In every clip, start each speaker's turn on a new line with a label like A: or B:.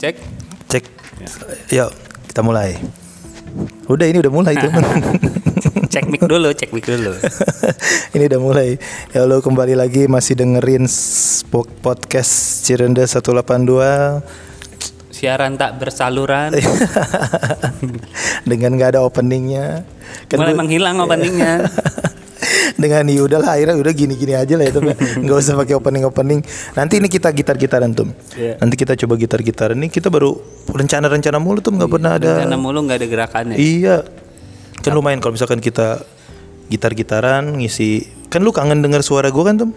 A: Cek.
B: Cek. Yuk, kita mulai. Udah ini udah mulai teman.
A: Cek mic dulu, cek mic dulu.
B: ini udah mulai. Ya lo kembali lagi masih dengerin podcast Cirende 182
A: Siaran tak bersaluran.
B: dengan nggak ada openingnya.
A: Mulai
B: gua-
A: menghilang openingnya.
B: Dengan ya udahlah akhirnya udah gini-gini aja lah itu nggak usah pakai opening opening nanti ini kita gitar gitaran tuh
A: Iya.
B: nanti kita coba gitar gitaran ini kita baru rencana-rencana mulu tuh nggak pernah ada
A: Rencana mulu nggak ada gerakannya.
B: Iya. Kan lumayan kalau misalkan kita gitar-gitaran ngisi. Kan lu kangen denger suara gue kan, Tem?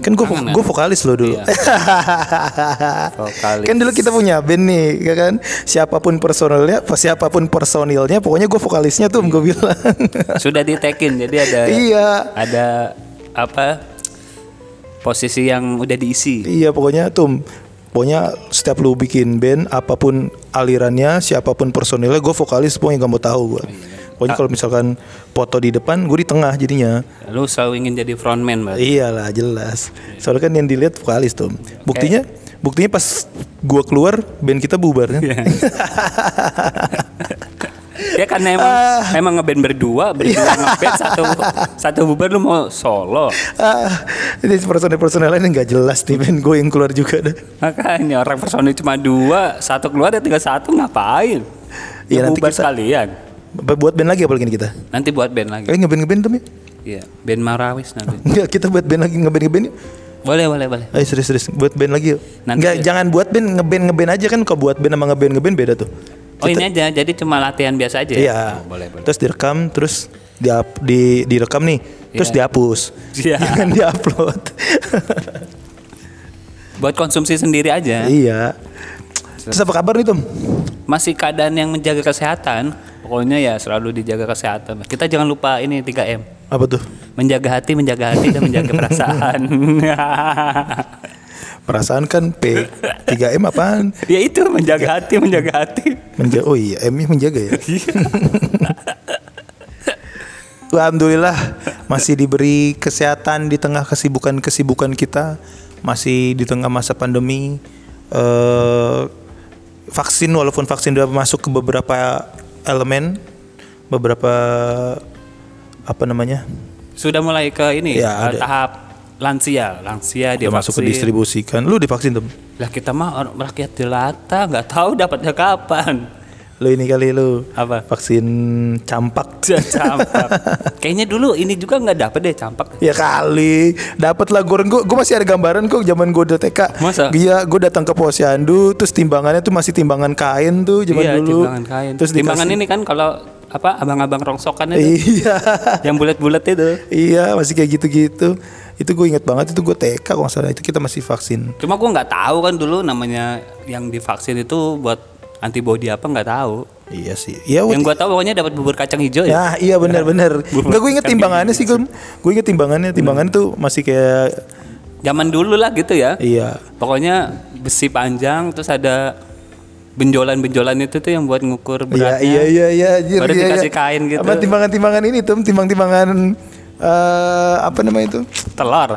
B: Kan gue gue vokalis lo dulu.
A: Iya. Vokalis.
B: kan dulu kita punya band nih, ya kan? Siapa pun personilnya, siapa pun personilnya, pokoknya gue vokalisnya tuh gue bilang.
A: Sudah ditekin jadi ada
B: iya.
A: ada apa posisi yang udah diisi.
B: Iya, pokoknya tuh Pokoknya setiap lu bikin band apa pun alirannya, siapa pun personilnya, gue vokalis pokoknya gak mau tahu gue. Pokoknya kalau misalkan foto di depan, gue di tengah jadinya.
A: Lu selalu ingin jadi frontman, Mbak.
B: Iyalah jelas. Soalnya kan yang dilihat vokalis tuh. Buktinya, buktinya pas gua keluar band kita bubar kan.
A: Iya. ya karena emang
B: Ah.
A: emang ngeband berdua, berdua
B: Iya.
A: ngeband satu satu bubar lu mau solo.
B: ah, ini personel-personel lain nggak jelas nih band gue yang keluar juga dah.
A: Makanya orang personil cuma dua, satu keluar ya tinggal satu ngapain?
B: Iya,
A: Ya,
B: nanti
A: bubar
B: kita-
A: sekalian.
B: Buat band lagi apalagi nih kita?
A: Nanti buat band lagi.
B: Kalian ngeband ngeband tuh ya?
A: Iya, band Marawis nanti.
B: Enggak, kita buat band lagi ngeband ngeband yuk.
A: boleh, boleh, boleh.
B: Ayo serius serius buat band lagi yuk.
A: Nanti
B: Enggak,
A: ya.
B: jangan buat band ngeband ngeband aja kan. Kalau buat band sama ngeband ngeband beda tuh.
A: Oh ini aja, jadi cuma latihan biasa aja. ya?
B: Iya.
A: Oh, boleh, boleh.
B: Terus direkam, terus di di direkam nih, terus
A: Iya.
B: dihapus.
A: Iya.
B: Jangan diupload.
A: Buat konsumsi sendiri aja.
B: iya. Terus apa kabar nih Tom?
A: Masih keadaan yang menjaga kesehatan. Pokoknya ya selalu dijaga kesehatan. Kita jangan lupa ini 3M.
B: Apa tuh?
A: Menjaga hati, menjaga hati dan menjaga perasaan.
B: Perasaan kan P 3M apaan?
A: ya itu menjaga hati, menjaga hati.
B: Menjaga oh iya M nya menjaga ya. Alhamdulillah masih diberi kesehatan di tengah kesibukan-kesibukan kita, masih di tengah masa pandemi. eh vaksin walaupun vaksin sudah masuk ke beberapa elemen, beberapa apa namanya?
A: Sudah mulai ke ini
B: Ya,
A: eh,
B: ada.
A: tahap lansia, lansia dia
B: masuk ke distribusikan. Lu divaksin tuh?
A: Lah kita mah orang rakyat jelata, nggak tahu dapatnya kapan.
B: Lu ini kali lu
A: Apa?
B: vaksin campak.
A: campak. Kayaknya dulu ini juga nggak dapet deh campak.
B: Ya kali, dapat lah goreng gue. Gue masih ada gambaran kok zaman gue udah TK.
A: Masa?
B: Iya, gue datang ke posyandu, terus timbangannya tuh masih timbangan kain tuh zaman
A: iya,
B: dulu.
A: timbangan kain.
B: Terus
A: timbangan
B: dikasih-
A: ini kan kalau apa abang-abang rongsokan itu
B: Iya,
A: yang bulat-bulat itu.
B: iya masih kayak gitu-gitu. Itu gue inget banget itu gue TK kalau nggak salah itu kita masih vaksin.
A: Cuma gua nggak tahu kan dulu namanya yang divaksin itu buat antibody apa nggak tahu.
B: Iya sih. Iya.
A: Yang gua tahu pokoknya dapat bubur kacang hijau ya.
B: Nah, iya benar-benar. Enggak gue inget timbangannya sih gue. Gue inget timbangannya, timbangannya tuh masih kayak
A: Zaman dulu lah gitu ya.
B: iya.
A: Pokoknya besi panjang terus ada benjolan-benjolan itu tuh yang buat ngukur
B: Iya
A: beratnya.
B: iya iya iya anjir,
A: Baru
B: iya,
A: dikasih
B: iya.
A: kain gitu.
B: Apa timbangan-timbangan ini tuh, timbang-timbangan eh apa namanya itu?
A: Telur.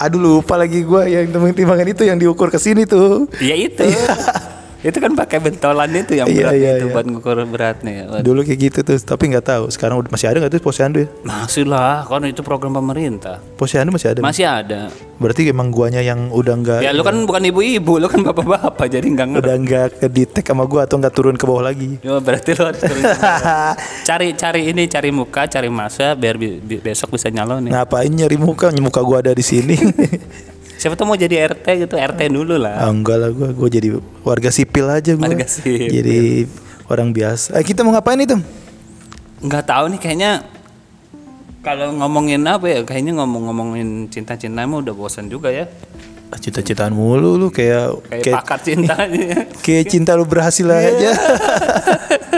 B: Aduh lupa lagi gua yang timbang-timbangan itu yang diukur ke sini tuh.
A: Iya itu. itu kan pakai bentolan itu yang
B: Iya,
A: berat
B: iya,
A: itu
B: iya.
A: buat ngukur beratnya. ya. Waduh.
B: Dulu kayak gitu tuh, tapi nggak tahu. Sekarang udah masih ada nggak tuh posyandu ya?
A: Masih lah, kan itu program pemerintah.
B: Posyandu masih ada.
A: Masih ada.
B: Berarti emang guanya yang udah nggak
A: Ya lu kan bukan ibu-ibu, lu kan bapak-bapak jadi nggak ngerti.
B: udah nggak ke detect sama gua atau nggak turun ke bawah lagi.
A: Ya, berarti lu harus turun. cari cari ini, cari muka, cari masa biar bi- bi- besok bisa nyalon ya.
B: Ngapain nyari muka? Muka gua ada di sini.
A: Siapa tuh mau jadi RT gitu, RT dulu lah.
B: ah, enggak lah gua, gua jadi warga sipil aja gua.
A: Warga sipil.
B: Jadi orang biasa. Eh, kita mau ngapain itu?
A: Nggak tahu nih kayaknya kalau ngomongin apa ya, kayaknya ngomong-ngomongin cinta-cinta mah udah bosan juga ya.
B: Ah, Cita-citaan mulu lu kayak
A: Kayak
B: kayak,
A: pakar cintanya.
B: kayak cinta lu berhasil
A: Iya.
B: aja.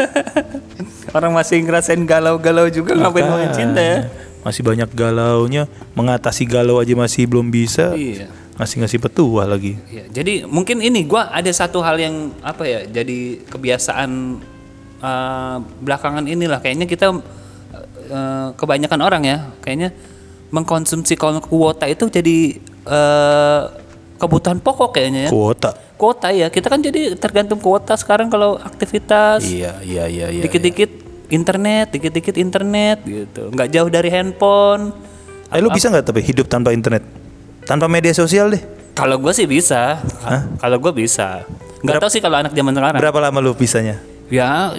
A: Orang masih ngerasain galau-galau juga ngapain ngomongin cinta ya.
B: Masih banyak galaunya, mengatasi galau aja masih belum bisa.
A: Iya.
B: Ngasih ngasih petua lagi.
A: Iya, jadi mungkin ini gua ada satu hal yang apa ya, jadi kebiasaan eh, belakangan inilah kayaknya kita eh, kebanyakan orang ya, kayaknya mengkonsumsi kuota itu jadi eh, kebutuhan pokok kayaknya ya.
B: Kuota.
A: kuota ya. Kita kan jadi tergantung kuota sekarang kalau aktivitas
B: Iya, iya, iya, iya.
A: dikit-dikit internet, dikit-dikit internet gitu. Nggak jauh dari handphone.
B: Eh lu bisa nggak tapi hidup tanpa internet? Tanpa media sosial deh.
A: Kalau gue sih bisa. Kalau gue bisa. Nggak tahu sih kalau anak zaman sekarang.
B: Berapa lama lu bisanya?
A: Ya,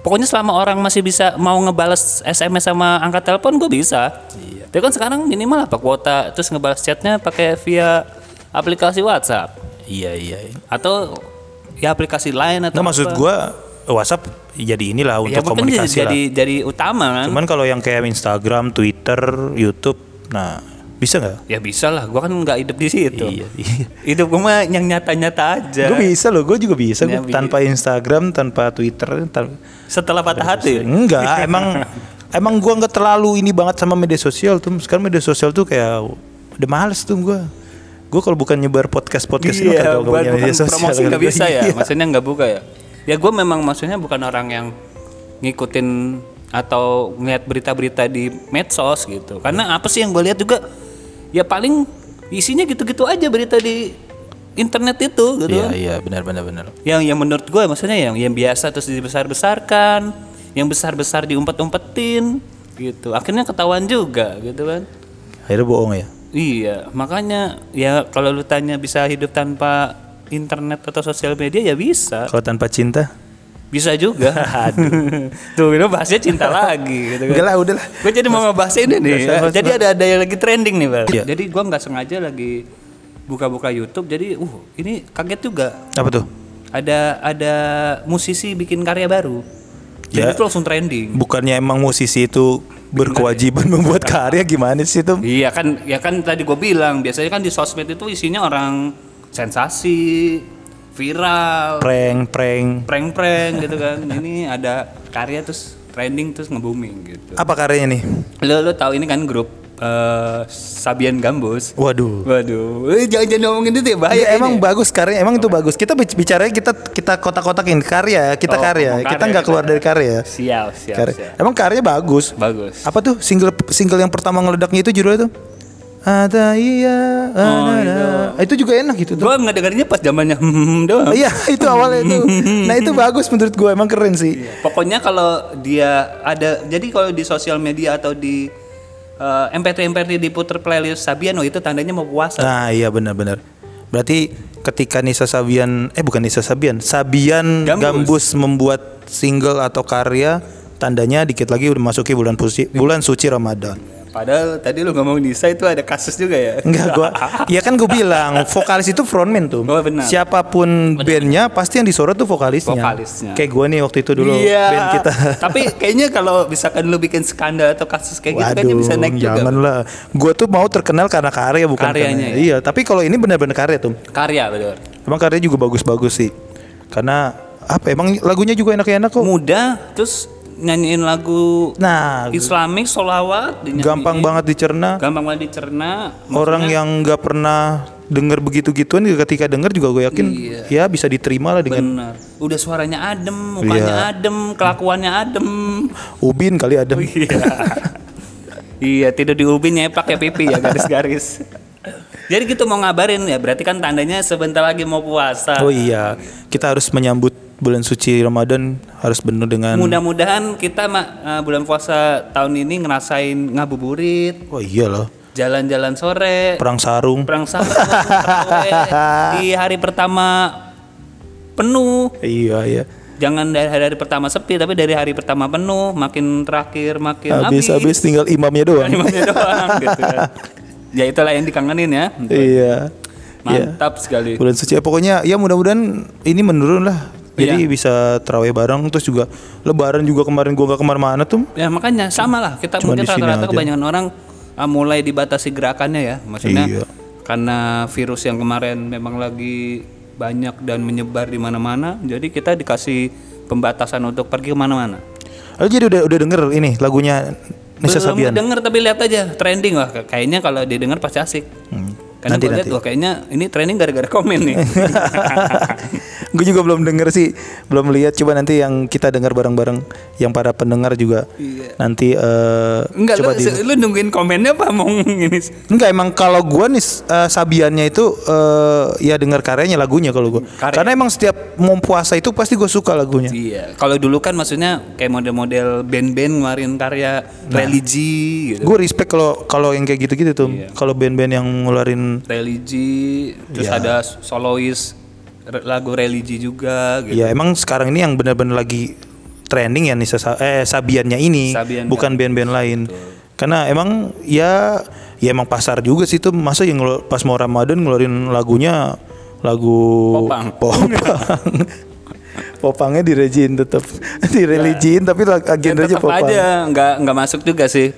A: pokoknya selama orang masih bisa mau ngebales SMS sama angkat telepon, gue bisa. Iya. Tapi kan sekarang minimal apa kuota, terus ngebales chatnya pakai via aplikasi WhatsApp
B: Iya, iya. iya.
A: atau ya aplikasi lain atau
B: Nggak maksud
A: apa.
B: WhatsApp jadi inilah
A: ya,
B: untuk
A: mungkin
B: komunikasi
A: jadi,
B: lah.
A: jadi utama kan.
B: Cuman kalau yang kayak Instagram, Twitter, YouTube, nah bisa nggak?
A: ya bisa lah, gue kan nggak hidup di situ.
B: Iya, iya.
A: Hidup gue mah yang nyata-nyata aja.
B: Gue bisa loh, gue juga bisa.
A: Ya,
B: Gua
A: bi-
B: tanpa Instagram, tanpa Twitter, tan-
A: Setelah patah hati.
B: enggak. emang emang gue nggak terlalu ini banget sama media sosial tuh. Sekarang media sosial tuh kayak udah males tuh gue. Gue kalau bukan nyebar podcast podcast itu
A: Iya,
B: kagak
A: buat
B: punya media sosial.
A: promosi nggak bisa ya,
B: Iya.
A: maksudnya nggak buka ya. Ya gue memang maksudnya bukan orang yang ngikutin atau ngeliat berita-berita di medsos gitu. Karena apa sih yang gue lihat juga ya paling isinya gitu-gitu aja berita di internet itu gitu.
B: Iya iya benar benar benar.
A: Yang yang menurut gue maksudnya yang yang biasa terus dibesar-besarkan, yang besar-besar diumpet-umpetin gitu. Akhirnya ketahuan juga gitu kan.
B: Akhirnya bohong ya.
A: Iya, makanya ya kalau lu tanya bisa hidup tanpa internet atau sosial media ya bisa.
B: Kalau tanpa cinta,
A: Bisa juga. Tuh, ini bahasnya cinta lagi gitu kan.
B: enggak lah udah lah.
A: Gue jadi mau ngebahas ini nih.
B: Bahas-
A: jadi ada ada yang lagi trending nih, Bang.
B: Iya.
A: Jadi gua nggak sengaja lagi buka-buka YouTube jadi uh ini kaget juga.
B: Apa tuh?
A: Ada ada musisi bikin karya baru. Dan
B: Ya.
A: itu langsung trending.
B: Bukannya emang musisi itu berkewajiban membuat karya gimana sih tuh?
A: Iya kan, ya kan tadi gue bilang biasanya kan di sosmed itu isinya orang sensasi, viral,
B: Prank, prank.
A: prank-prank gitu kan. Ini ada karya terus trending terus nge-booming gitu.
B: Apa karyanya nih?
A: Lo lo tahu ini kan grup eh, Sabian Gambus.
B: Waduh.
A: Waduh, eh, jangan jangan ngomongin itu ya bahaya.
B: Ya, emang
A: ini.
B: bagus karya, emang itu bagus. Kita bic- bicaranya kita kita kotak-kotakin karya, kita
A: Oh,
B: karya.
A: ngomong
B: Kita
A: karya,
B: nggak keluar dari karya.
A: Siap, siap,
B: Karya.
A: siap.
B: Emang karya bagus.
A: Bagus.
B: Apa tuh single single yang pertama ngeledaknya itu judulnya tuh? Ada iya,
A: Oh.
B: Itu juga enak gitu tuh.
A: Gue ngedengerinnya pas zamannya hmm doang.
B: Iya itu awalnya itu. Nah itu bagus menurut gue emang keren sih.
A: Pokoknya kalau dia ada, jadi kalau di sosial media atau di eh, MP3 MP3 diputer playlist Sabian, oh itu tandanya mau puasa.
B: Nah iya benar-benar. Berarti ketika Nisa Sabian, eh bukan Nisa Sabian, Sabian
A: Gambus.
B: Gambus, membuat single atau karya, tandanya dikit lagi udah masuki bulan suci, bulan suci Ramadan.
A: Padahal tadi lu ngomong Nisa itu ada kasus juga ya.
B: Enggak gua, ya kan gue bilang vokalis itu frontman tuh.
A: Oh, benar.
B: Siapa pun bandnya pasti yang disorot tuh vokalisnya.
A: Vokalisnya.
B: Kayak gue nih waktu itu dulu
A: Iya.
B: band kita.
A: Tapi kayaknya kalau misalkan lu bikin skandal atau kasus kayak gitu kayaknya bisa naik juga.
B: janganlah. Gue tuh mau terkenal karena karya bukan
A: Karyanya
B: karena.
A: ya?
B: Iya, tapi kalau ini benar-benar karya tuh.
A: Karya betul.
B: Emang karyanya juga bagus-bagus sih. Karena apa? Emang lagunya juga enak-enak kok.
A: Mudah terus nyanyiin lagu
B: Nah,
A: Islamik solawat dinyanyiin.
B: gampang banget dicerna.
A: gampang banget dicerna
B: Orang
A: Maksudnya,
B: yang nggak pernah denger begitu-gituan ketika denger juga gue yakin ya bisa diterima lah dengan
A: benar udah suaranya adem mukanya
B: Iya.
A: adem kelakuannya adem
B: Ubin kali ada.
A: iya iya tidur di ubin nyepak ya pipi ya garis-garis jadi gitu mau ngabarin ya berarti kan tandanya sebentar lagi mau puasa
B: Oh iya, kita harus menyambut bulan suci Ramadan harus penuh dengan
A: mudah-mudahan kita eh, bulan puasa tahun ini ngerasain ngabuburit
B: Oh iya loh,
A: jalan-jalan sore
B: perang sarung.
A: perang sarung di hari pertama penuh
B: Iya iya.
A: jangan dari hari, pertama sepi tapi dari hari pertama penuh makin terakhir makin
B: Habis
A: habis
B: habis tinggal imamnya doang.
A: Kalimatnya doang gitu kan. ya itulah yang dikangenin ya
B: iya. Iya.
A: mantap sekali
B: Bulan suci ya, pokoknya ya mudah-mudahan ini menurun lah. Jadi
A: Iya.
B: bisa terawih bareng terus juga lebaran juga kemarin gua gak ke mana-mana tuh.
A: ya makanya sama lah kita
B: Cuma
A: mungkin rata-rata kebanyakan orang ah, mulai dibatasi gerakannya ya maksudnya
B: Iya.
A: karena virus yang kemarin memang lagi banyak dan menyebar di mana-mana jadi kita dikasih pembatasan untuk pergi ke mana-mana
B: Lalu jadi udah udah denger ini lagunya Nisa
A: belum
B: Sabian.
A: denger tapi lihat aja trending wah kayaknya kalau didengar pasti asik
B: Hmm.
A: Karena
B: Nanti
A: gue lihat
B: nanti.
A: wah kayaknya ini trending gara-gara komen nih
B: gue juga belum denger sih, belum lihat. Coba nanti yang kita dengar bareng-bareng, yang para pendengar juga nanti eh,
A: Enggak
B: coba
A: lu,
B: di.
A: lu nungguin komennya apa mau ini?
B: Enggak emang kalau gua nih eh, Sabiannya itu eh, ya dengar karyanya lagunya kalau gua.
A: Karya.
B: Karena emang setiap mau puasa itu pasti gue suka lagunya.
A: Iya, kalau dulu kan maksudnya kayak model-model band-band ngeluarin karya religi gitu.
B: Gue respect kalau kalau yang kayak gitu-gitu tuh.
A: Iya.
B: Kalau band-band yang ngeluarin
A: religi, terus
B: Iya.
A: ada solois lagu religi juga gitu.
B: ya emang sekarang ini yang benar-benar lagi trending ya Nisa Sa- eh Sabiannya ini,
A: Sabian,
B: bukan band-band lain. Karena emang ya ya emang pasar juga sih tuh masa yang pas mau Ramadan ngeluarin lagunya lagu
A: Popang.
B: popang. Popangnya direjin tetap direligiin tapi lag- genrenya
A: Tetap
B: popang.
A: aja nggak nggak masuk juga sih.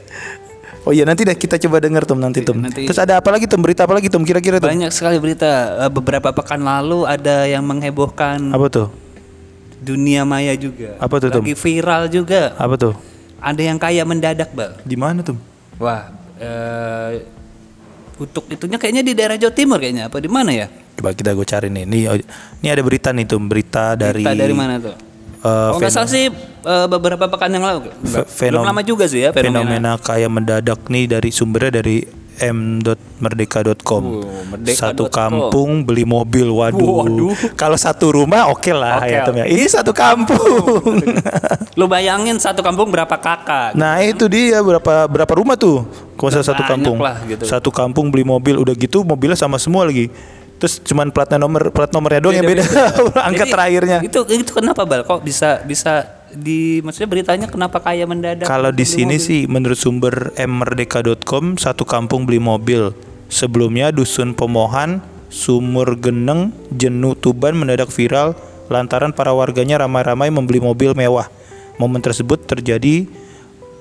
B: Oh iya nanti deh kita coba denger Tum nanti Tum.
A: nanti-
B: Terus ada apa lagi Tum? Berita apa lagi Tum kira-kira Tum?
A: Banyak sekali berita. Eh, Beberapa pekan lalu ada yang menghebohkan
B: Apa tuh?
A: dunia maya juga.
B: Apa tuh, Tum?
A: Lagi viral juga.
B: Apa tuh?
A: Ada yang kaya mendadak, Bal.
B: Di mana Tum?
A: Wah, eh, untuk itunya kayaknya di daerah Jawa Timur kayaknya apa di mana ya?
B: Coba kita gue cari nih. Nih, oh, ini ada berita nih Tum, berita dari
A: Kita dari mana tuh?
B: Eh,
A: oh nggak salah sih eh, beberapa pekan yang lalu. Belum lama juga sih ya fenomena.
B: fenomena kaya mendadak nih dari sumbernya dari m.merdeka.com.
A: Oh, merdeka.com.
B: satu kampung beli mobil. Waduh.
A: Waduh.
B: Kalau satu rumah oke lah
A: Oke,
B: ya Tum ya. Ini satu kampung.
A: Lu bayangin satu kampung berapa kakak?
B: nah, itu dia berapa berapa rumah tuh? Misalnya satu kampung.
A: lah gitu.
B: Satu kampung beli mobil udah gitu mobilnya sama semua lagi. Terus cuman platnya nomor plat nomornya doang yang beda. Angka
A: Jadi,
B: terakhirnya.
A: Itu itu kenapa bal? Kok bisa bisa di maksudnya beritanya kenapa kaya mendadak?
B: Kalau di sini sih menurut sumber mmerdeka.com satu kampung beli mobil. Sebelumnya dusun Pemohan, Sumur Geneng, Jenu Tuban mendadak viral lantaran para warganya ramai-ramai membeli mobil mewah. Momen tersebut terjadi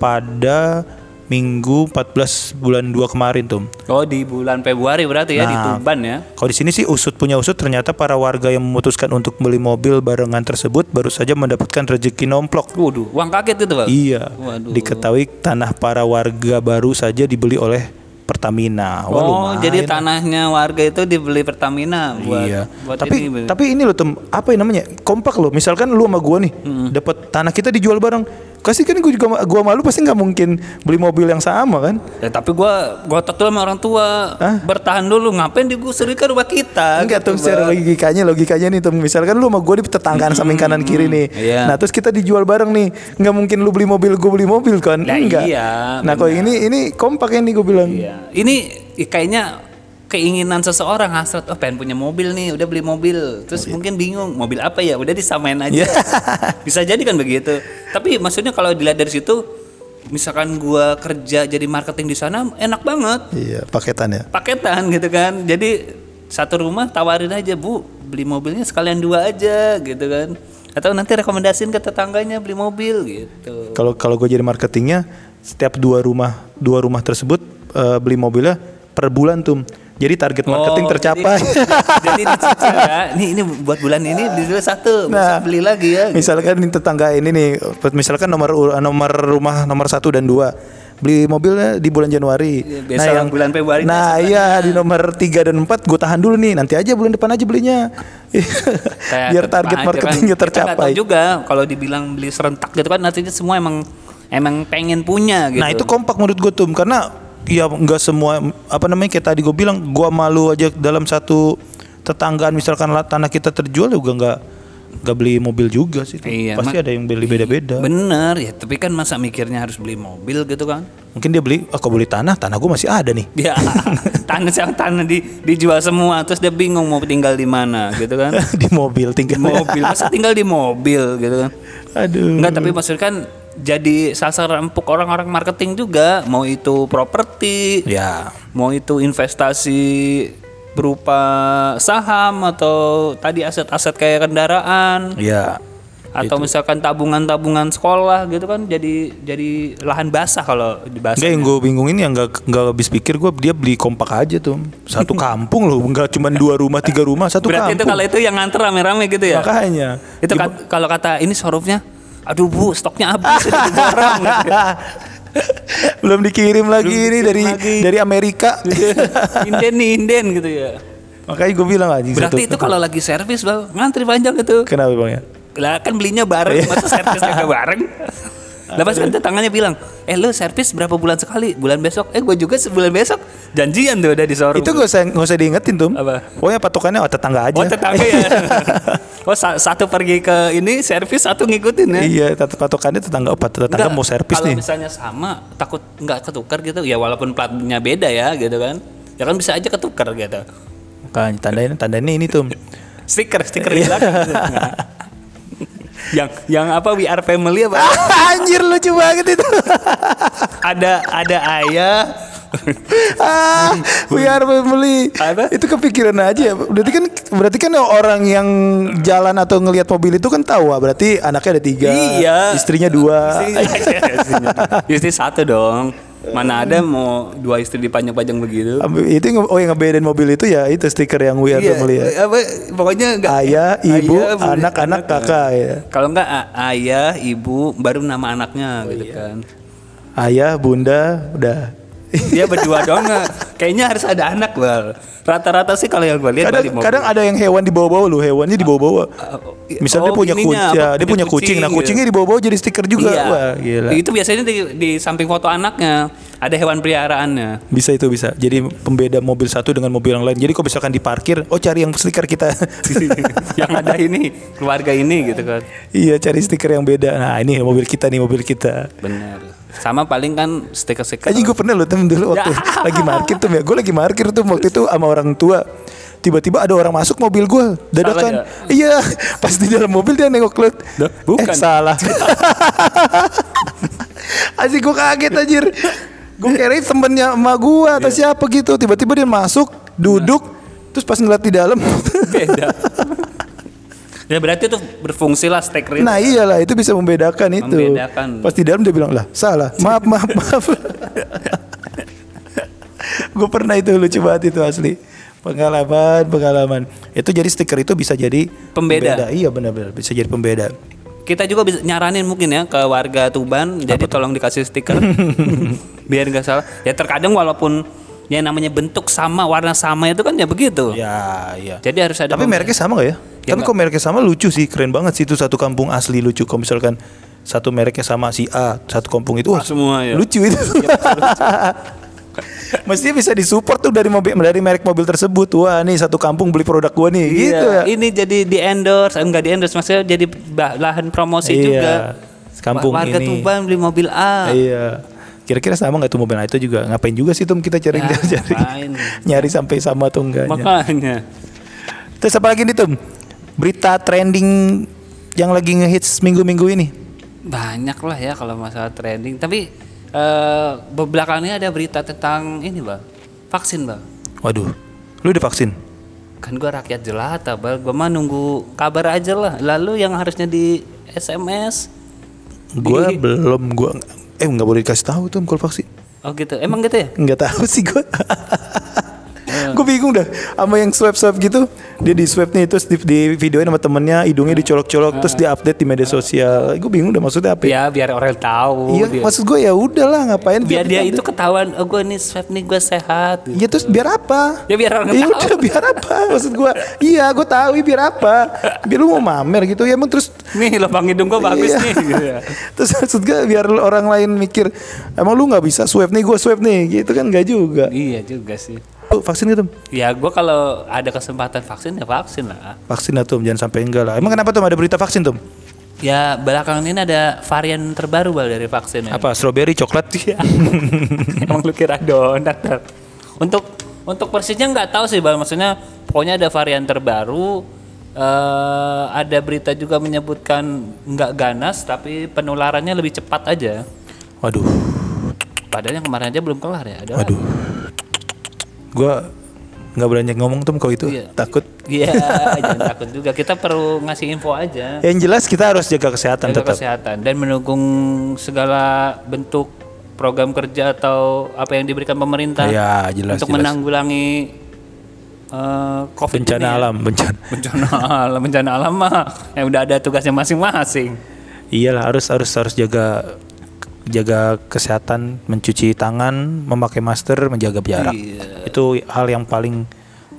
B: pada Minggu 14 bulan 2 kemarin tuh.
A: Oh di bulan Februari berarti ya di
B: Nah.
A: Tuban ya?
B: Kalau di sini sih usut punya usut ternyata para warga yang memutuskan untuk beli mobil barengan tersebut baru saja mendapatkan rezeki nomplok.
A: Waduh, uang kaget itu bal?
B: Iya.
A: Waduh.
B: Diketahui tanah para warga baru saja dibeli oleh Pertamina. Wah,
A: Oh,
B: lumayan.
A: jadi tanahnya warga itu dibeli Pertamina buat
B: iya.
A: buat
B: tapi
A: ini.
B: tapi ini loh tem apa yang namanya kompak loh. Misalkan lu sama gua nih dapat tanah kita dijual bareng. Kasih kan gua juga gua malu pasti nggak mungkin beli mobil yang sama kan?
A: Ya, tapi gua gua dulu sama orang tua bertahan dulu ngapain digusuri ke rumah kita?
B: Enggak
A: gitu,
B: tuh secara logikanya logikanya nih tuh misalkan lu sama gua di tetanggaan samping kanan kiri nih.
A: Iya.
B: Nah, terus kita dijual bareng nih. Nggak mungkin lu beli mobil gua beli mobil kan?
A: Nah,
B: Enggak.
A: iya,
B: Nah, kok ini ini kompak ini gua bilang.
A: Iya. Ini kayaknya keinginan seseorang hasrat oh pengen punya mobil nih udah beli mobil. Terus mungkin bingung mobil apa ya? Udah disamain aja.
B: Iya.
A: bisa jadi kan begitu. Tapi maksudnya kalau dilihat dari situ misalkan gua kerja jadi marketing di sana enak banget.
B: Iya, paketan ya.
A: paketan gitu kan. Jadi satu rumah tawarin aja bu beli mobilnya sekalian dua aja gitu kan. Atau nanti rekomendasiin ke tetangganya beli mobil gitu.
B: Kalau kalau gue jadi marketingnya setiap dua rumah dua rumah tersebut eh, beli mobilnya per bulan tuh. Jadi target marketing
A: Oh,
B: tercapai.
A: Jadi, jadi dicicil ya. Ini ini buat bulan ini dulu satu,
B: Nah,
A: besok beli lagi ya. gitu.
B: misalkan ini tetangga ini nih, misalkan nomor nomor rumah nomor satu dan dua beli mobilnya di bulan Januari.
A: Iya, besok bulan Februari
B: Nah iya di nomor tiga dan empat gue tahan dulu nih. Nanti aja bulan depan aja belinya.
A: Kayak
B: Biar target
A: aja
B: marketingnya
A: kan. Kita
B: tercapai.
A: juga kalau dibilang beli serentak gitu kan nantinya semua emang emang pengen punya gitu.
B: Nah itu kompak menurut gue tuh karena ya nggak semua apa namanya kayak tadi gue bilang gua malu aja dalam satu tetanggaan misalkan lah tanah kita terjual juga nggak nggak beli mobil juga sih.
A: Iya,
B: Pasti ada yang beli beda-beda.
A: Bener ya, tapi kan masa mikirnya harus beli mobil gitu kan?
B: Mungkin dia beli, oh kalau beli tanah, tanah gue masih ada nih.
A: Ya, tanah yang tanah di, dijual semua, terus dia bingung mau tinggal di mana gitu kan?
B: di mobil
A: Di
B: tinggal.
A: mobil, masa tinggal di mobil gitu kan?
B: Aduh.
A: Enggak, tapi maksudnya kan jadi sasaran empuk orang-orang marketing juga, mau itu properti,
B: Ya.
A: mau itu investasi berupa saham atau tadi aset-aset kayak kendaraan
B: Ya.
A: atau misalkan tabungan-tabungan sekolah gitu kan jadi jadi lahan basah kalau dibahas.
B: Enggak yang gue bingung ini yang nggak nggak habis pikir gue dia beli kompak aja tuh satu kampung loh nggak cuma dua rumah tiga rumah satu
A: Berarti itu
B: kampung
A: kalau itu yang nganter rame-rame gitu ya?
B: makanya
A: Itu kat- kalau kata ini sorofnya, aduh bu stoknya habis diborong. gitu.
B: belum dikirim lagi
A: Belum
B: ini
A: dikirim
B: dari
A: lagi.
B: dari Amerika
A: inden nih inden gitu ya.
B: Makanya gue bilang anjing
A: Berarti
B: satu-
A: itu kalau lagi servis bang ngantri panjang itu.
B: Kenapa bang ya?
A: Lah kan belinya bareng, masa servisnya gak bareng? Lah pas kan tetangganya bilang, eh lu servis berapa bulan sekali? Bulan besok? Eh gue juga sebulan besok. Janjian tuh udah di showroom.
B: Itu gak usah gak usah diingetin tuh.
A: Apa?
B: Pokoknya patokannya oh tetangga aja.
A: Oh tetangga ya. oh sa- satu pergi ke ini servis, satu ngikutin ya.
B: iya, patokannya tetangga. Oh, pat- tetangga
A: Enggak,
B: mau servis
A: kalau
B: nih.
A: misalnya sama, takut nggak ketukar gitu. Ya walaupun platnya beda ya gitu kan. Ya kan bisa aja ketukar gitu.
B: Kan tandain tandainnya ini tuh.
A: Stiker, stiker
B: Iya.
A: di belakang. yang yang apa we are family apa?
B: Anjir lucu banget itu.
A: ada ada ayah
B: ah, we are family.
A: Apa?
B: Itu kepikiran aja. Berarti kan berarti kan orang yang jalan atau ngelihat mobil itu kan tahu ah, berarti anaknya ada tiga,
A: Iya.
B: istrinya dua.
A: Istrinya- istri satu dong mana ada mau dua istri dipanjang-panjang begitu
B: itu yang- oh yang ngebedain mobil itu ya itu stiker yang we are
A: Iya,
B: family ya.
A: apa, pokoknya enggak
B: Ayah, ibu, anak-anak, kakak ya.
A: kalau enggak ayah ibu baru nama anaknya
B: Oh,
A: gitu
B: iya.
A: kan
B: Ayah, bunda, udah.
A: Dia berdua doang nggak? kayaknya harus ada anak bal rata-rata sih kalau yang gue lihat
B: kadang,
A: mobil.
B: kadang ada yang hewan dibawa-bawa lu, hewannya dibawa-bawa. Misalnya dia
A: oh,
B: punya kucing, ya, dia punya kucing, nah
A: gitu.
B: kucingnya dibawa-bawa jadi stiker juga.
A: Iya.
B: Wah, gila.
A: Itu biasanya di, di samping foto anaknya ada hewan peliharaannya.
B: Bisa itu bisa. Jadi pembeda mobil satu dengan mobil yang lain. Jadi kalau misalkan diparkir, oh cari yang stiker kita.
A: yang ada ini keluarga ini gitu kan.
B: iya, cari stiker yang beda. Nah, ini mobil kita nih, mobil kita.
A: Benar. Sama paling kan stiker-stiker.
B: Aja gue pernah loh temen dulu waktu
A: Ya.
B: lagi parkir tuh ya. Gue lagi parkir tuh waktu itu sama orang tua. Tiba-tiba ada orang masuk mobil gue dadakan. Iya, pas di dalam mobil dia nengok.
A: Dah, bukan.
B: Eh, salah. Asik gue kaget anjir. Gue kira temennya emak gue atau
A: Iya.
B: siapa gitu. Tiba-tiba dia masuk, duduk, terus pas ngeliat di dalam.
A: beda. ya berarti itu berfungsi lah stiker itu.
B: nah iyalah itu bisa membedakan itu.
A: Membedakan.
B: Pas di dalam dia bilang lah salah. Maaf maaf maaf. gue pernah itu lucu banget itu asli. Pengalaman pengalaman. Itu jadi stiker itu bisa jadi
A: Pembeda.
B: Iya benar-benar bisa jadi pembeda.
A: Kita juga bisa nyaranin mungkin ya ke warga Tuban, jadi tolong dikasih stiker biar nggak salah. Ya terkadang walaupun yang namanya bentuk sama, warna sama itu kan ya begitu.
B: Ya iya.
A: Jadi harus ada
B: Tapi mereknya sama gak ya?
A: Ya,
B: Tapi
A: nggak.
B: kok mereknya sama lucu sih, keren banget sih itu satu kampung asli lucu. Kalau misalkan satu mereknya sama si A, satu kampung itu wah,
A: semua ya.
B: lucu itu. Mestinya bisa disupport tuh dari mobil dari merek mobil tersebut. Wah, nih satu kampung beli produk gua nih,
A: Iya,
B: gitu ya.
A: Ini jadi di endorse, enggak di endorse, maksudnya jadi lahan promosi
B: Iya,
A: juga.
B: kampung
A: Warga
B: ini.
A: Tuban beli mobil A.
B: Iya. Kira-kira sama nggak tuh mobil nah, itu juga? Ngapain juga sih tuh kita cari
A: Ya,
B: cari
A: ngapain.
B: nyari sampai sama atau enggaknya?
A: Makanya.
B: Terus apa lagi nih Tum? Berita trending yang lagi ngehits minggu-minggu ini?
A: Banyak lah ya kalau masalah trending. Tapi eh belakangan ini ada berita tentang ini, Bang. Vaksin, Bang.
B: Waduh, lu udah vaksin?
A: Kan gua rakyat jelata, Bang. Gua mah nunggu kabar aja lah. Lalu yang harusnya di SMS.
B: Gua
A: Di-
B: belum, gua eh nggak boleh dikasih tahu tuh kalau vaksin.
A: Oh gitu. Emang gitu ya?
B: Nggak tahu sih gua. Gue bingung dah sama yang swab swab gitu dia di swab nih terus di, di videoin sama temennya hidungnya dicolok-colok terus di update di media sosial gue bingung dah maksudnya apa ya?
A: Ya biar orang tahu.
B: iya
A: dia-
B: maksud gue ya udahlah ngapain
A: biar dia
B: update?
A: itu ketahuan oh gue nih swab nih gue sehat
B: Iya terus biar apa?
A: Ya, biar orang
B: Iya
A: tahu.
B: udah biar apa? Maksud gua, iya gue tahu biar apa? Biar lu mau mamer gitu ya emang terus
A: nih lubang hidung gue bagus
B: Iya.
A: nih gitu ya.
B: Terus maksud gue biar orang lain mikir emang lu nggak bisa swab nih gue swab nih gitu kan nggak juga.
A: iya juga sih
B: Lu vaksin gitu?
A: ya gue kalau ada kesempatan vaksin ya vaksin lah
B: Vaksin lah tuh jangan sampai enggak lah. Emang kenapa tuh ada berita vaksin tuh?
A: ya belakangan ini ada varian terbaru bal dari vaksin ya
B: Apa strawberry coklat?
A: Iya. emang lu kira donat untuk untuk persisnya nggak tahu sih bal maksudnya pokoknya ada varian terbaru eh ada berita juga menyebutkan nggak ganas tapi penularannya lebih cepat aja
B: Waduh,
A: Padahal yang kemarin aja belum kelar ya. Ada
B: waduh. Gua nggak berani ngomong tuh kalau itu
A: Iya.
B: takut.
A: Iya, jangan takut juga. Kita perlu ngasih info aja.
B: Yang jelas kita harus jaga kesehatan
A: Jaga
B: tetap.
A: kesehatan dan mendukung segala bentuk program kerja atau apa yang diberikan pemerintah
B: Ya jelas.
A: untuk
B: jelas.
A: menanggulangi eh, COVID
B: bencana
A: ini ya.
B: alam, bencana.
A: Bencana alam, bencana alam mah yang udah ada tugasnya masing-masing.
B: Iyalah harus harus harus jaga jaga kesehatan, mencuci tangan, memakai masker, menjaga jarak.
A: Iya.
B: Itu hal yang paling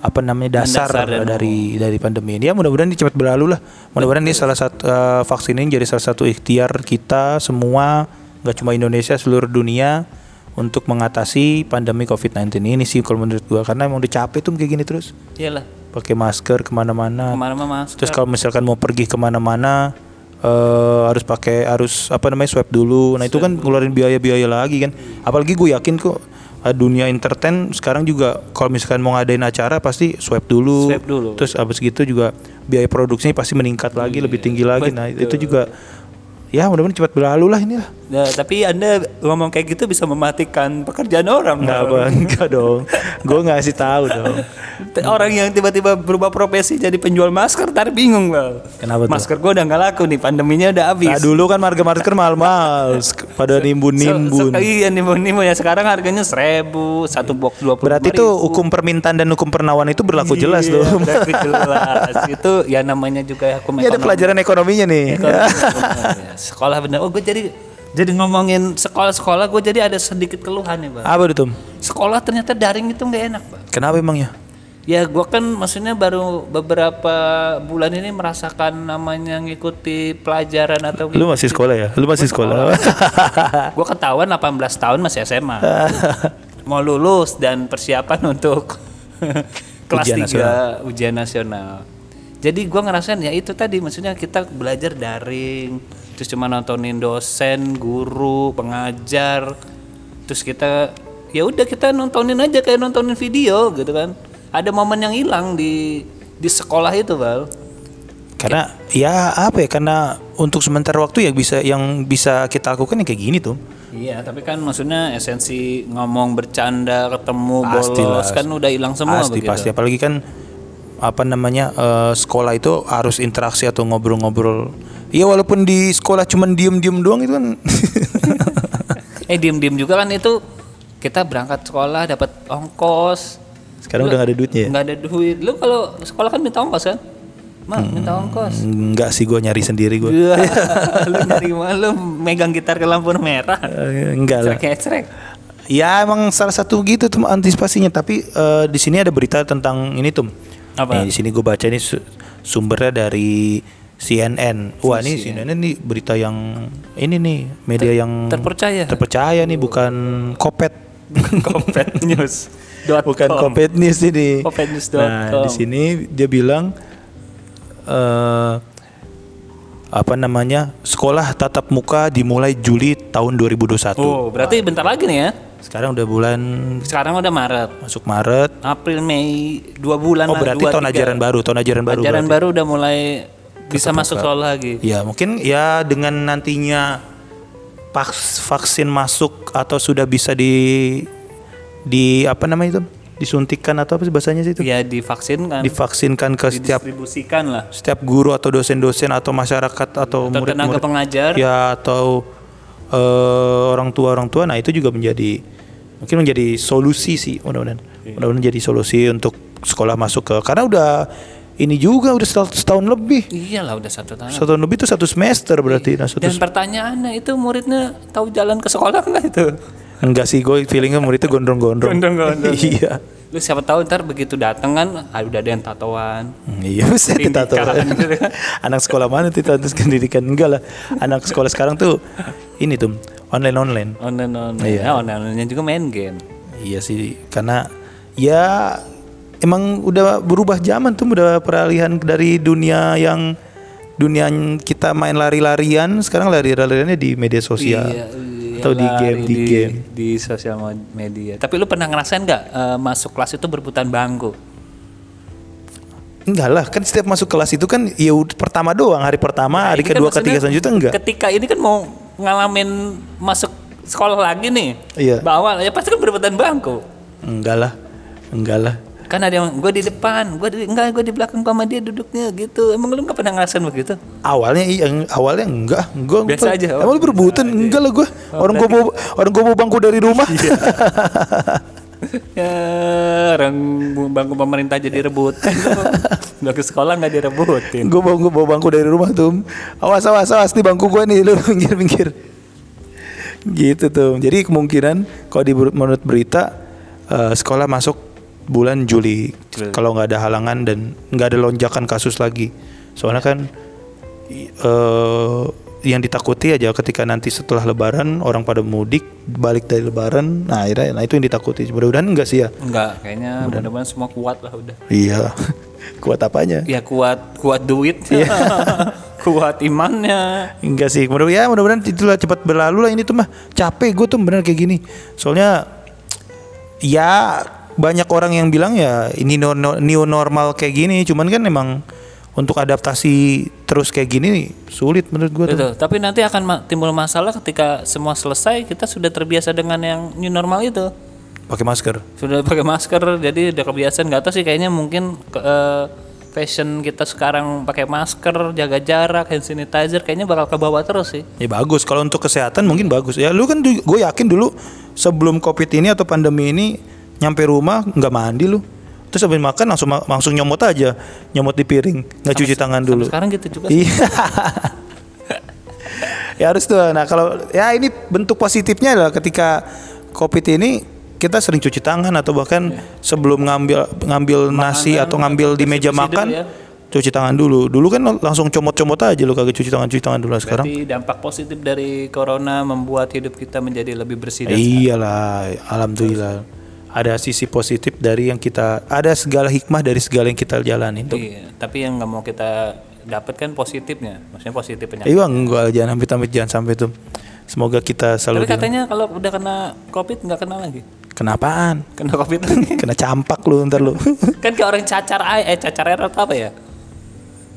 B: apa namanya dasar,
A: dan-
B: dari dari pandemi ini. Ya mudah-mudahan ini cepat berlalu lah. Mudah-mudahan ini salah satu eh, vaksin ini jadi salah satu ikhtiar kita semua nggak cuma Indonesia seluruh dunia untuk mengatasi pandemi COVID-19 ini sih kalau menurut gua karena emang udah capek tuh kayak gini terus
A: Iyalah.
B: pakai masker ke
A: mana-mana Ke mana-mana.
B: Terus kalau misalkan mau pergi ke mana-mana eh harus pakai harus apa namanya swab dulu. Nah itu kan ngeluarin biaya-biaya lagi kan. Apalagi gue yakin kok eh, dunia entertain sekarang juga kalau misalkan mau ngadain acara pasti swab dulu.
A: Swab dulu.
B: Terus abis gitu juga biaya produksinya pasti meningkat lagi lebih tinggi lagi. Nah itu juga ya mudah-mudahan cepat berlalu lah inilah.
A: Nah, tapi anda ngomong kayak gitu bisa mematikan pekerjaan orang.
B: Enggak
A: Bang.
B: enggak dong. Gue ngasih tahu dong.
A: Orang yang tiba-tiba berubah profesi jadi penjual masker, ntar bingung bang.
B: Kenapa tuh?
A: Masker gua udah nggak laku nih, pandeminya udah habis.
B: Nah dulu kan harga masker mahal-mahal, pada nimbun-nimbun.
A: Iya nimbun-nimbun ya sekarang harganya seribu satu box dua puluh.
B: Berarti tuh hukum permintaan dan hukum pernawan itu berlaku jelas
A: Iya,
B: tuh.
A: jelas. Itu ya namanya juga hukum
B: Ini ada pelajaran ekonominya nih.
A: Ekonomi. Ya, sekolah bener. Oh gue jadi jadi ngomongin sekolah-sekolah gue jadi ada sedikit keluhan nih bang.
B: Apa tuh, Tom?
A: Sekolah ternyata daring itu nggak enak bang.
B: Kenapa emangnya?
A: Ya gue kan maksudnya baru beberapa bulan ini merasakan namanya ngikuti pelajaran atau
B: Lu masih sekolah ya? Lu masih sekolah.
A: gue ketahuan 18 tahun masih SMA mau lulus dan persiapan untuk kelas
B: Ujian
A: 3 ujian nasional jadi gue ngerasain ya itu tadi maksudnya kita belajar daring terus cuma nontonin dosen guru pengajar terus kita ya udah kita nontonin aja kayak nontonin video gitu kan ada momen yang hilang di di sekolah itu bal
B: Karena ya apa ya? Karena untuk sementara waktu ya bisa yang bisa kita lakukan yang kayak gini tuh.
A: Iya, tapi kan maksudnya esensi ngomong bercanda, ketemu,
B: Pastilah.
A: bolos kan udah hilang semua
B: pasti
A: begitu.
B: pasti apalagi kan apa namanya eh, sekolah itu harus interaksi atau ngobrol-ngobrol. Iya walaupun di sekolah cuman diem-diem doang itu kan.
A: Eh diem-diem juga kan itu kita berangkat sekolah dapat ongkos.
B: Sekarang udah gak ada duitnya ya?
A: Nggak ada duit. Lu kalau sekolah kan minta ongkos kan? Mak, minta ongkos.
B: Enggak sih gue nyari sendiri gue.
A: Wah, lu nyari mana? Lu megang gitar ke lampu merah.
B: enggak lah.
A: Cerek-cerek.
B: Ya emang salah satu gitu tuh antisipasinya. Tapi eh, di sini ada berita tentang ini tuh.
A: Apa?
B: Nih, di sini gue baca ini su- sumbernya dari CNN. Wah ini CNN ini berita yang ini nih media yang
A: terpercaya.
B: terpercaya nih bukan kopet.
A: Kopet News.
B: bukan
A: com.
B: kopet news ini.
A: Kopetnews.com.
B: Nah di sini dia bilang eh apa namanya sekolah tatap muka dimulai Juli tahun 2021.
A: Oh, berarti bentar lagi nih ya.
B: Sekarang udah bulan
A: Sekarang udah Maret.
B: masuk Maret.
A: April, Mei, dua bulan
B: Oh
A: lah,
B: berarti
A: dua,
B: tahun
A: tiga.
B: ajaran baru, tahun ajaran baru.
A: Ajaran
B: berarti.
A: baru udah mulai bisa masuk sekolah lagi.
B: Ya mungkin ya dengan nantinya vaks- vaksin masuk atau sudah bisa di di apa namanya itu disuntikan atau apa sih bahasanya sih itu
A: Ya divaksin kan,
B: divaksinkan ke setiap
A: didistribusikan lah.
B: setiap guru atau dosen-dosen atau masyarakat atau,
A: Atau tenaga
B: murid-murid
A: pengajar.
B: ya atau eh, orang tua orang tua nah itu juga menjadi mungkin menjadi solusi sih mudah-mudahan
A: Iya.
B: mudah-mudahan jadi solusi untuk sekolah masuk ke karena udah ini juga udah setahun, setahun lebih
A: Iyalah udah satu tahun.
B: satu tahun lebih itu satu semester berarti nah satu
A: Dan pertanyaannya itu muridnya tahu jalan ke sekolah nggak itu?
B: enggak sih gue feelingnya murid itu gondrong-gondrong
A: Gondrong-gondrong.
B: iya
A: Lu siapa tahu ntar begitu dateng kan ah, udah ada yang tatoan.
B: Hmm, Iya bisa
A: Pendidikan,
B: ditato.
A: gitu.
B: Anak sekolah mana tuh tato pendidikan enggak lah. Anak sekolah sekarang tuh ini tuh online online.
A: Online online.
B: Iya.
A: Ya, online juga main game.
B: Iya sih karena ya emang udah berubah zaman tuh udah peralihan dari dunia yang dunia kita main lari-larian sekarang lari-lariannya di media sosial
A: Iya,
B: atau di game di, game.
A: di sosial media. Tapi lu pernah ngerasain nggak eh, masuk kelas itu berebutan bangku?
B: Enggak lah kan setiap masuk kelas itu kan ya pertama doang hari pertama
A: Nah,
B: hari
A: kan
B: kedua
A: maksudnya
B: ketiga selanjutnya enggak.
A: Ketika ini kan mau ngalamin masuk sekolah lagi nih.
B: Iya.
A: Bawah ya pasti kan berebutan bangku.
B: Enggak lah. Enggak lah.
A: Kan ada yang gue di depan, gue di enggak gue di belakang sama dia duduknya gitu. Emang lu nggak pernah ngerasain begitu?
B: Awalnya iya, awalnya enggak, gua
A: Biasa aja, oh.
B: Emang lu berebutan? Enggak lah gua. orang gua bawa orang gua bawa bangku dari rumah.
A: Iya. ya orang bangku pemerintah jadi rebutan. Udah ke sekolah nggak direbutin.
B: gua bawa bawa bangku dari rumah tuh. Awas awas awas nih bangku gua nih lu minggir-minggir. Gitu tuh. Jadi kemungkinan kalau di menurut berita eh, sekolah masuk bulan Juli,
A: Juli.
B: kalau nggak ada halangan dan nggak ada lonjakan kasus lagi. Soalnya kan eh, yang ditakuti aja ketika nanti setelah Lebaran orang pada mudik balik dari Lebaran, nah akhirnya nah itu yang ditakuti. Mudah-mudahan enggak sih ya.
A: Enggak, kayaknya mudah-mudahan semua kuat lah udah.
B: Iya, kuat apanya?
A: Ya kuat kuat duit.
B: Iya.
A: kuat imannya.
B: Enggak sih, mudah ya mudah-mudahan itulah cepat berlalu lah ini tuh mah capek gue tuh bener kayak gini. Soalnya ya banyak orang yang bilang ya ini no- no- new normal kayak gini, cuman kan emang untuk adaptasi terus kayak gini sulit menurut gue tuh.
A: Betul. Tapi nanti akan ma- timbul masalah ketika semua selesai kita sudah terbiasa dengan yang new normal itu.
B: Pakai masker.
A: Sudah pakai masker jadi udah kebiasaan nggak tahu sih kayaknya mungkin ke, eh, fashion kita sekarang pakai masker, jaga jarak, hand sanitizer kayaknya bakal ke bawah terus sih.
B: Ya bagus kalau untuk kesehatan mungkin bagus. Ya lu kan gue yakin dulu sebelum covid ini atau pandemi ini nyampe rumah nggak mandi lu. Terus habis makan langsung langsung nyomot aja, nyomot di piring, nggak cuci tangan dulu.
A: Sekarang gitu juga.
B: Iya. ya harus tuh. Nah kalau ya ini bentuk positifnya adalah ketika covid ini kita sering cuci tangan atau bahkan sebelum ngambil ngambil nasi atau ngambil di meja makan
A: ya.
B: cuci tangan dulu. Dulu kan langsung comot-comot aja lu kagak cuci tangan cuci tangan dulu Nah, sekarang.
A: Berarti dampak positif dari corona membuat hidup kita menjadi lebih bersih dan
B: Iyalah, alhamdulillah. Ada sisi positif dari yang kita ada segala hikmah dari segala yang kita jalanin tuh.
A: Iya, tapi yang nggak mau kita dapat kan positifnya, maksudnya positif penyakit.
B: Iya enggak jangan amit-amit jangan sampai tuh. Semoga kita
A: Tapi
B: selalu di-
A: katanya kalau udah kena covid nggak kena lagi,
B: Kenapaan?
A: kena covid lagi.
B: Kena campak lu ntar lu.
A: kan kayak orang cacar air, eh cacar air atau apa ya?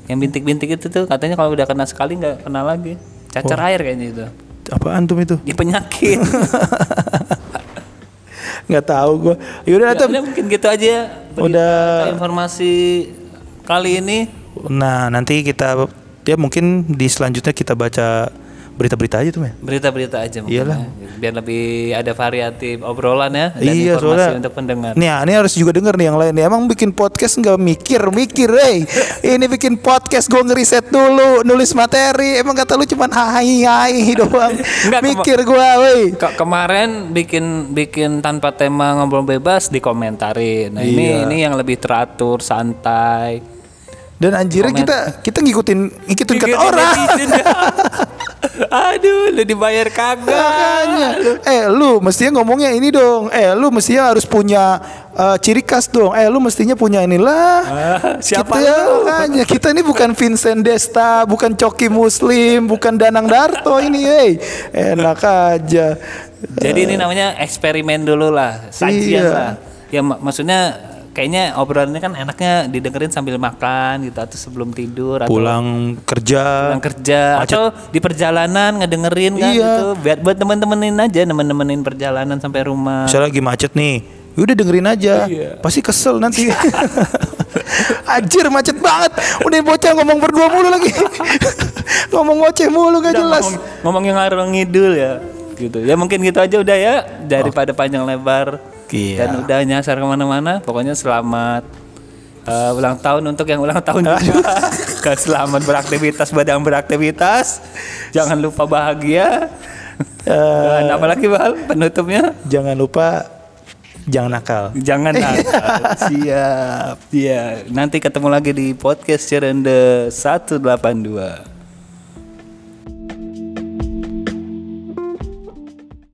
A: Yang bintik-bintik itu tuh katanya kalau udah kena sekali nggak kena lagi. Cacar air kayaknya itu.
B: Apaan tuh itu?
A: Ya penyakit.
B: Nggak tahu gua. Yaudah
A: ya,
B: tuh.
A: udah mungkin gitu aja. berita
B: Udah.
A: informasi kali ini.
B: Nah, nanti kita ya mungkin di selanjutnya kita baca berita-berita aja tuh, ya.
A: Berita-berita aja mungkin
B: Iyalah.
A: ya. Biar lebih ada variatif obrolan ya dan
B: Iya,
A: informasi
B: soalnya-
A: untuk pendengar.
B: Nih, ah, ini harus juga denger nih yang lain nih. Emang bikin podcast nggak mikir, mikir, hey. Ini bikin podcast gue ngeriset dulu, nulis materi. Emang kata lu cuman hai hai doang.
A: Enggak, kema-
B: mikir gua, woi.
A: Ke- kemarin bikin bikin tanpa tema ngobrol bebas dikomentarin. Nah, ini
B: Iya.
A: ini yang lebih teratur, santai.
B: Dan anjirnya
A: Komen.
B: kita kita ngikutin ngikutin kata
A: Bikin
B: orang.
A: Aduh, lu dibayar kagak.
B: Eh lu mestinya ngomongnya ini dong. Eh lu mestinya harus punya eh, ciri khas dong. Eh lu mestinya punya inilah.
A: Ah, siapa
B: kita,
A: lu?
B: makanya kita ini bukan Vincent Desta, bukan Coki Muslim, bukan Danang Darto ini, hey. Enak aja.
A: Jadi ini namanya eksperimen dulu lah, sajian
B: Iya.
A: lah. Ya mak- maksudnya kayaknya obrolannya kan enaknya didengerin sambil makan gitu atau sebelum tidur atau
B: Pulang kerja.
A: pulang kerja atau di perjalanan ngedengerin kan
B: Iya.
A: gitu. Buat buat temen-temenin aja, temen-temenin perjalanan sampai rumah.
B: Misalnya lagi macet nih. ya Udah dengerin aja.
A: Iya.
B: Pasti kesel nanti. Anjir macet banget. Udah bocah ngomong berdua mulu lagi. ngomong ngoceh mulu gak
A: Udah
B: jelas.
A: ngomong, ngomong yang ngarang ngidul ya gitu ya mungkin gitu aja udah ya daripada panjang lebar
B: Iya.
A: dan udah nyasar ke mana-mana pokoknya selamat eh, ulang tahun untuk yang ulang tahun juga. Selamat beraktivitas badang beraktivitas. Jangan lupa bahagia. Dan apalagi bal penutupnya?
B: Jangan lupa jangan nakal.
A: jangan nakal. Siap. Ya nanti ketemu lagi di podcast Cerende 182